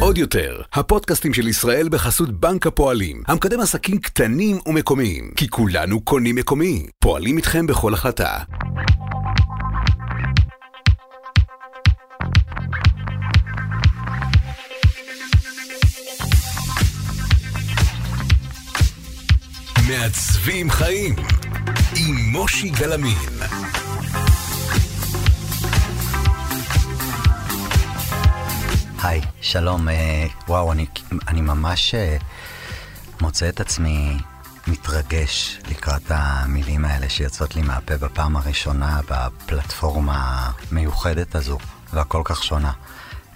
עוד יותר, הפודקאסטים של ישראל בחסות בנק הפועלים, המקדם עסקים קטנים ומקומיים, כי כולנו קונים מקומי. פועלים איתכם בכל החלטה. מעצבים חיים עם מושי גלמין. היי, שלום, אה, וואו, אני, אני ממש אה, מוצא את עצמי מתרגש לקראת המילים האלה שיוצאות לי מהפה בפעם הראשונה בפלטפורמה המיוחדת הזו והכל כך שונה.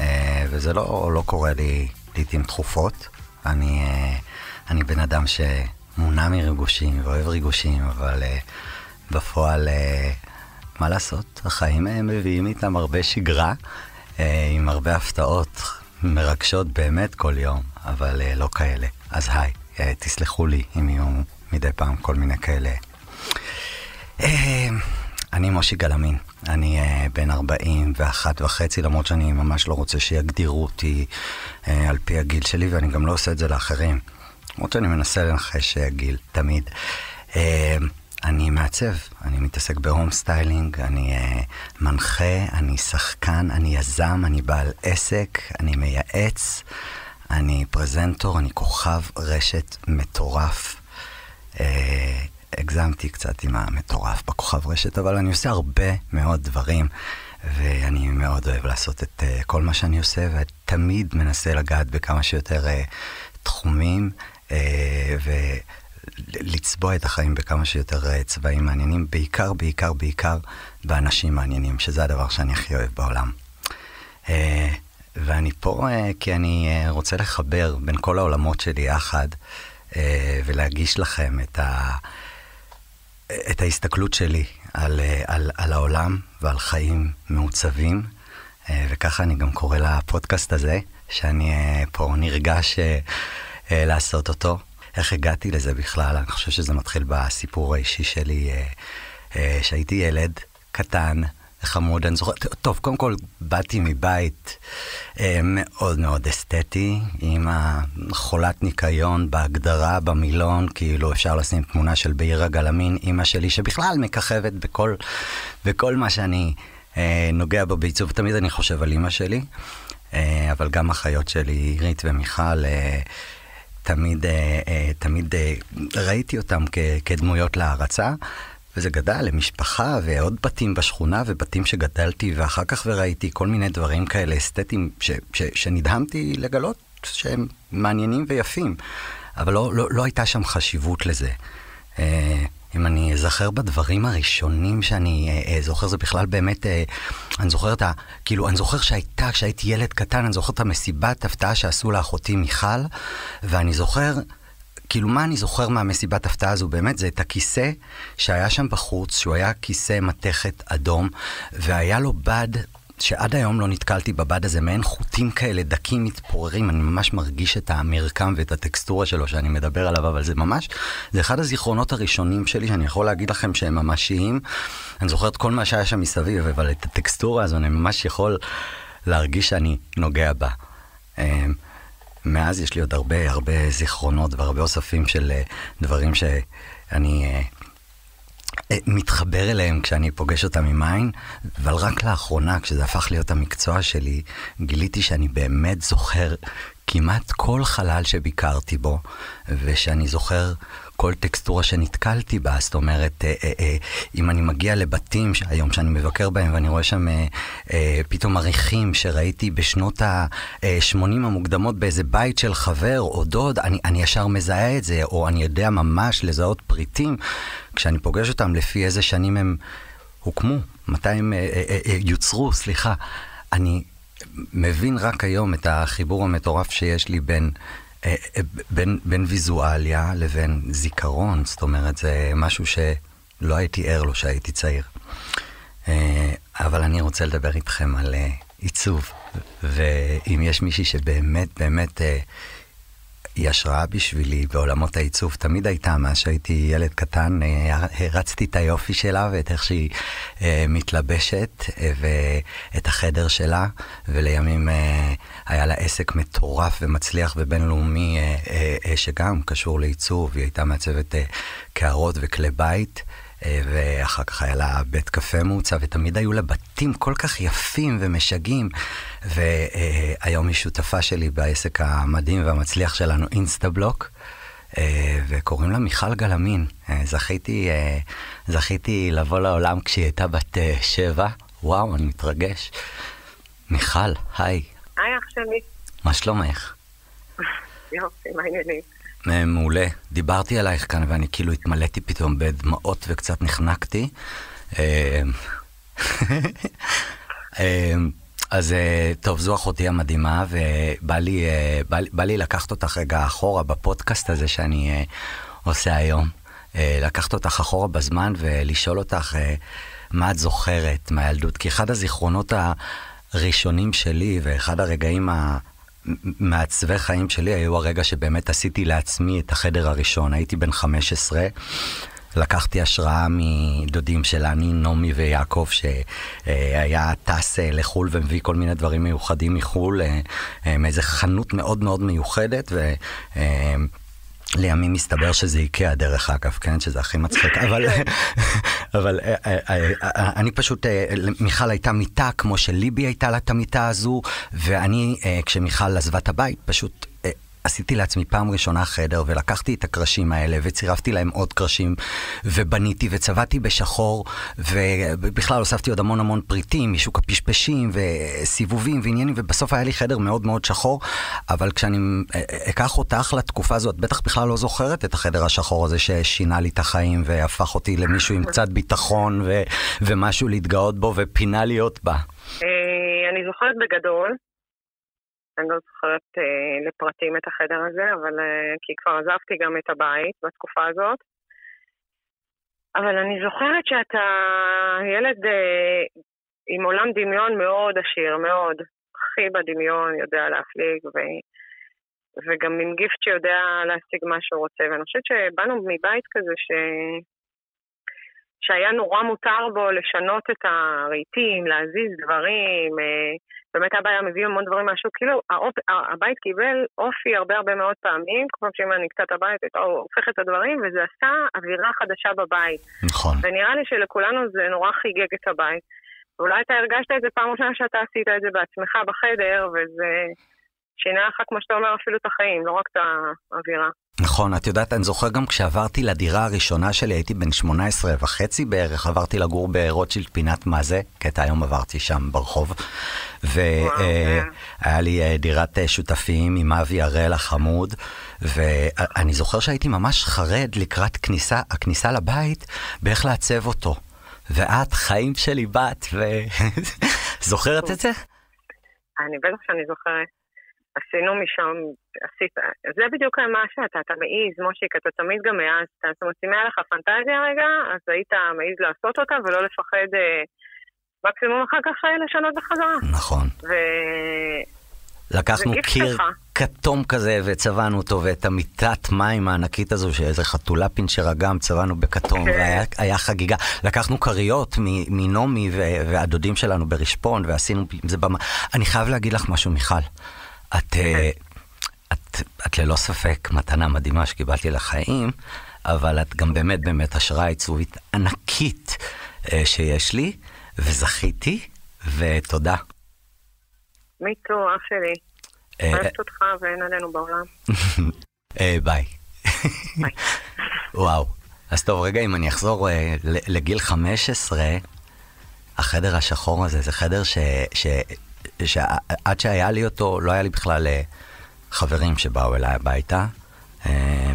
אה, וזה לא, לא קורה לי לעיתים תכופות. אני, אני בן אדם שמונע מריגושים ואוהב ריגושים, אבל בפועל, מה לעשות, החיים מביאים איתם הרבה שגרה. אה, עם הרבה הפתעות מרגשות באמת כל יום, אבל אה, לא כאלה. אז היי, אה, תסלחו לי אם יהיו מדי פעם כל מיני כאלה. אני מושי גלמין, אני בן 41 וחצי, למרות שאני ממש לא רוצה שיגדירו אותי על פי הגיל שלי, ואני גם לא עושה את זה לאחרים. למרות שאני מנסה לנחש גיל, תמיד. אני מעצב, אני מתעסק ב home styling, אני אה, מנחה, אני שחקן, אני יזם, אני בעל עסק, אני מייעץ, אני פרזנטור, אני כוכב רשת מטורף. אה, הגזמתי קצת עם המטורף בכוכב רשת, אבל אני עושה הרבה מאוד דברים, ואני מאוד אוהב לעשות את אה, כל מה שאני עושה, ותמיד מנסה לגעת בכמה שיותר אה, תחומים, uh, ו... לצבוע את החיים בכמה שיותר אה, צבעים מעניינים, בעיקר, בעיקר, בעיקר באנשים מעניינים, שזה הדבר שאני הכי אוהב בעולם. אה, ואני פה אה, כי אני רוצה לחבר בין כל העולמות שלי יחד, ולהגיש לכם את, ה... את ההסתכלות שלי על, על, על העולם ועל חיים מעוצבים, וככה אני גם קורא לפודקאסט הזה, שאני פה נרגש לעשות אותו. איך הגעתי לזה בכלל? אני חושב שזה מתחיל בסיפור האישי שלי, אה, אה, שהייתי ילד קטן, חמוד, אני זוכר, טוב, קודם כל באתי מבית אה, מאוד מאוד אסתטי, עם החולת ניקיון בהגדרה, במילון, כאילו אפשר לשים תמונה של בעיר הגלמין, אימא שלי, שבכלל מככבת בכל, בכל מה שאני אה, נוגע בו בעיצוב, תמיד אני חושב על אימא שלי, אה, אבל גם אחיות שלי, עירית ומיכל, אה, תמיד, אה, אה, תמיד אה, ראיתי אותם כדמויות להערצה, וזה גדל למשפחה ועוד בתים בשכונה ובתים שגדלתי, ואחר כך וראיתי כל מיני דברים כאלה אסתטיים ש, ש, שנדהמתי לגלות שהם מעניינים ויפים, אבל לא, לא, לא הייתה שם חשיבות לזה. אם אני אזכר בדברים הראשונים שאני אה, אה, זוכר, זה בכלל באמת, אה, אני זוכר את ה... כאילו, אני זוכר שהייתה, כשהייתי ילד קטן, אני זוכר את המסיבת הפתעה שעשו לאחותי מיכל, ואני זוכר... כאילו, מה אני זוכר מהמסיבת הפתעה הזו באמת? זה את הכיסא שהיה שם בחוץ, שהוא היה כיסא מתכת אדום, והיה לו בד שעד היום לא נתקלתי בבד הזה, מעין חוטים כאלה דקים מתפוררים, אני ממש מרגיש את המרקם ואת הטקסטורה שלו שאני מדבר עליו, אבל זה ממש, זה אחד הזיכרונות הראשונים שלי שאני יכול להגיד לכם שהם ממשיים. אני זוכר את כל מה שהיה שם מסביב, אבל את הטקסטורה הזו אני ממש יכול להרגיש שאני נוגע בה. אמ, מאז יש לי עוד הרבה הרבה זיכרונות והרבה אוספים של אה, דברים שאני אה, אה, מתחבר אליהם כשאני פוגש אותם עם עין, אבל רק לאחרונה, כשזה הפך להיות המקצוע שלי, גיליתי שאני באמת זוכר כמעט כל חלל שביקרתי בו, ושאני זוכר כל טקסטורה שנתקלתי בה, זאת אומרת, אה, אה, אה, אם אני מגיע לבתים היום שאני מבקר בהם ואני רואה שם אה, אה, פתאום עריכים שראיתי בשנות ה-80 המוקדמות באיזה בית של חבר או דוד, אני, אני ישר מזהה את זה, או אני יודע ממש לזהות פריטים, כשאני פוגש אותם לפי איזה שנים הם הוקמו, מתי הם אה, אה, אה, אה יוצרו, סליחה. אני מבין רק היום את החיבור המטורף שיש לי בין... אה, אה, בין, בין ויזואליה לבין זיכרון, זאת אומרת, זה משהו שלא הייתי ער לו כשהייתי צעיר. אה, אבל אני רוצה לדבר איתכם על עיצוב, ואם יש מישהי שבאמת באמת היא השראה בשבילי בעולמות העיצוב. תמיד הייתה, מאז שהייתי ילד קטן, הרצתי את היופי שלה ואת איך שהיא מתלבשת, ואת החדר שלה, ולימים היה לה עסק מטורף ומצליח ובינלאומי, שגם קשור לעיצוב. היא הייתה מעצבת קערות וכלי בית. אה, ואחר כך היה לה בית קפה מעוצב, ותמיד היו לה בתים כל כך יפים ומשגעים. והיום היא שותפה שלי בעסק המדהים והמצליח שלנו, אינסטבלוק, אה, וקוראים לה מיכל גלמין. אה, זכיתי, זכיתי לבוא לעולם כשהיא הייתה בת שבע. וואו, אני מתרגש. מיכל, היי. היי, אח שלי. מה שלומך? יופי, מה העניינים? מעולה. דיברתי עלייך כאן ואני כאילו התמלאתי פתאום בדמעות וקצת נחנקתי. אה, אה, אז אה, טוב, זו אחותי המדהימה, ובא לי, בא, בא לי לקחת אותך רגע אחורה בפודקאסט הזה שאני עושה היום. לקחת אותך אחורה בזמן ולשאול אותך מה את זוכרת מהילדות, כי אחד הזיכרונות הראשונים שלי ואחד הרגעים מעצבי חיים שלי היו הרגע שבאמת עשיתי לעצמי את החדר הראשון. הייתי בן 15, לקחתי השראה מדודים שלני, נעמי ויעקב, שהיה טס אה, לחו"ל ומביא כל מיני דברים מיוחדים מחו"ל, אה, אה, מאיזה חנות מאוד מאוד מיוחדת, ו... לימים מסתבר שזה איקאה דרך אגב, כן? שזה הכי מצחיק, אבל, אבל אני פשוט, מיכל הייתה מיטה כמו שליבי הייתה לה את המיטה הזו, ואני, כשמיכל עזבה את הבית, פשוט עשיתי לעצמי פעם ראשונה חדר, ולקחתי את הקרשים האלה, וצירפתי להם עוד קרשים, ובניתי וצבעתי בשחור, ובכלל הוספתי עוד המון המון פריטים משוק הפשפשים, וסיבובים ועניינים, ובסוף היה לי חדר מאוד מאוד שחור, אבל כשאני אקח אותך לתקופה הזאת, בטח בכלל לא זוכרת את החדר השחור הזה ששינה לי את החיים, והפך אותי למישהו עם קצת ביטחון, ו- ומשהו להתגאות בו, ופינה להיות בה. אה, אני זוכרת בגדול. אני לא זוכרת אה, לפרטים את החדר הזה, אבל אה, כי כבר עזבתי גם את הבית בתקופה הזאת. אבל אני זוכרת שאתה ילד אה, עם עולם דמיון מאוד עשיר, מאוד. הכי בדמיון, יודע להפליג, ו... וגם עם גיפט שיודע להשיג מה שהוא רוצה. ואני חושבת שבאנו מבית כזה ש... שהיה נורא מותר בו לשנות את הרהיטים, להזיז דברים, אה, באמת אבא היה מביא המון דברים מהשוק, כאילו האופ, הבית קיבל אופי הרבה הרבה מאוד פעמים, כמו שאם אני קצת הבית, הייתה הופך את הדברים, וזה עשה אווירה חדשה בבית. נכון. ונראה לי שלכולנו זה נורא חיגג את הבית. ואולי אתה הרגשת את זה פעם ראשונה שאתה עשית את זה בעצמך בחדר, וזה שינה לך, כמו שאתה אומר, אפילו את החיים, לא רק את האווירה. נכון, את יודעת, אני זוכר גם כשעברתי לדירה הראשונה שלי, הייתי בן 18 וחצי בערך, עברתי לגור ברוטשילד פינת מה זה, קטע היום עברתי שם ברחוב, והיה אה, לי אה, דירת אה, שותפים עם אבי הראל החמוד, ואני זוכר שהייתי ממש חרד לקראת כניסה, הכניסה לבית, באיך לעצב אותו. ואת, חיים שלי בת, וזוכרת את זה? אני בטח שאני זוכרת. עשינו משם, עשית, זה בדיוק מה שאתה, אתה מעז, מושיק, אתה תמיד גם העזת, זאת אומרת, אם היה לך פנטזיה רגע, אז היית מעז לעשות אותה ולא לפחד אה, מקסימום אחר כך אה, לשנות בחזרה. נכון. ו... לקחנו קיר כתום כזה וצבענו אותו, ואת המיטת מים הענקית הזו, שאיזה חתולה פינצ'רה גם, צבענו בכתום, כן. והיה חגיגה. לקחנו כריות מנעמי והדודים שלנו ברשפון, ועשינו, זה במה. אני חייב להגיד לך משהו, מיכל. את, אה, את, את ללא ספק מתנה מדהימה שקיבלתי לחיים, אבל את גם באמת באמת השראה עיצובית ענקית אה, שיש לי, וזכיתי, ותודה. מי טו, אח שלי. אה, אוהבת אותך ואין עלינו בעולם. ביי. וואו. אז טוב, רגע, אם אני אחזור לגיל 15, החדר השחור הזה זה חדר ש, ש, שעד שהיה לי אותו, לא היה לי בכלל אה, חברים שבאו אליי הביתה. אה,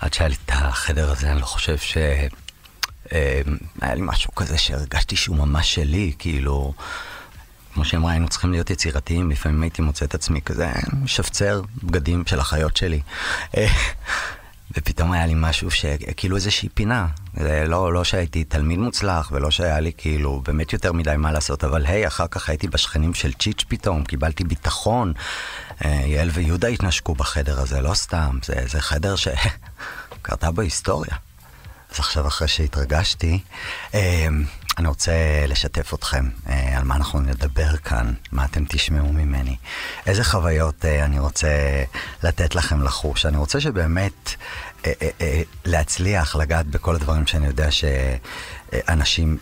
עד שהיה לי את החדר הזה, אני לא חושב ש... אה, היה לי משהו כזה שהרגשתי שהוא ממש שלי, כאילו... כמו שאמרה, היינו צריכים להיות יצירתיים, לפעמים הייתי מוצא את עצמי כזה, משפצר בגדים של החיות שלי. ופתאום היה לי משהו שכאילו איזושהי פינה. לא, לא שהייתי תלמיד מוצלח, ולא שהיה לי כאילו באמת יותר מדי מה לעשות, אבל היי, אחר כך הייתי בשכנים של צ'יץ' פתאום, קיבלתי ביטחון. אה, יעל ויהודה התנשקו בחדר הזה, לא סתם, זה, זה חדר שקרתה בהיסטוריה. אז עכשיו, אחרי שהתרגשתי, אה, אני רוצה לשתף אתכם אה, על מה אנחנו נדבר כאן, מה אתם תשמעו ממני. איזה חוויות אה, אני רוצה לתת לכם לחוש. אני רוצה שבאמת אה, אה, אה, להצליח לגעת בכל הדברים שאני יודע שאנשים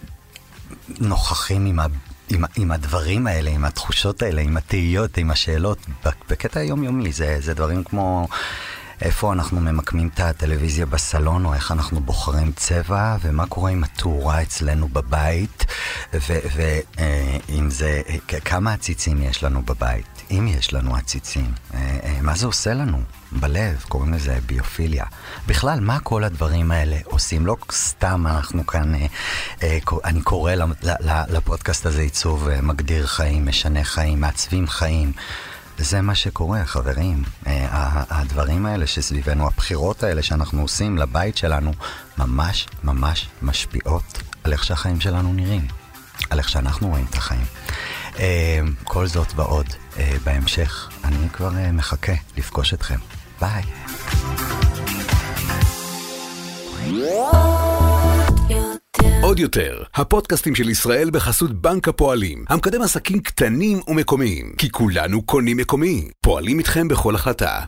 נוכחים עם ה... עם, עם הדברים האלה, עם התחושות האלה, עם התהיות, עם השאלות, בקטע היומיומי, זה, זה דברים כמו איפה אנחנו ממקמים את הטלוויזיה בסלון, או איך אנחנו בוחרים צבע, ומה קורה עם התאורה אצלנו בבית, ואם זה, כמה עציצים יש לנו בבית, אם יש לנו עציצים, אה, אה, מה זה עושה לנו בלב, קוראים לזה ביופיליה. בכלל, מה כל הדברים האלה עושים? לא סתם אנחנו כאן, אה, אני קורא לפודקאסט הזה עיצוב מגדיר חיים, משנה חיים, מעצבים חיים. זה מה שקורה, חברים. אה, הדברים האלה שסביבנו, הבחירות האלה שאנחנו עושים לבית שלנו, ממש ממש משפיעות על איך שהחיים שלנו נראים, על איך שאנחנו רואים את החיים. אה, כל זאת ועוד אה, בהמשך. אני כבר מחכה לפגוש אתכם. ביי. עוד יותר, הפודקאסטים של ישראל בחסות בנק הפועלים, המקדם עסקים קטנים ומקומיים, כי כולנו קונים מקומי, פועלים איתכם בכל החלטה.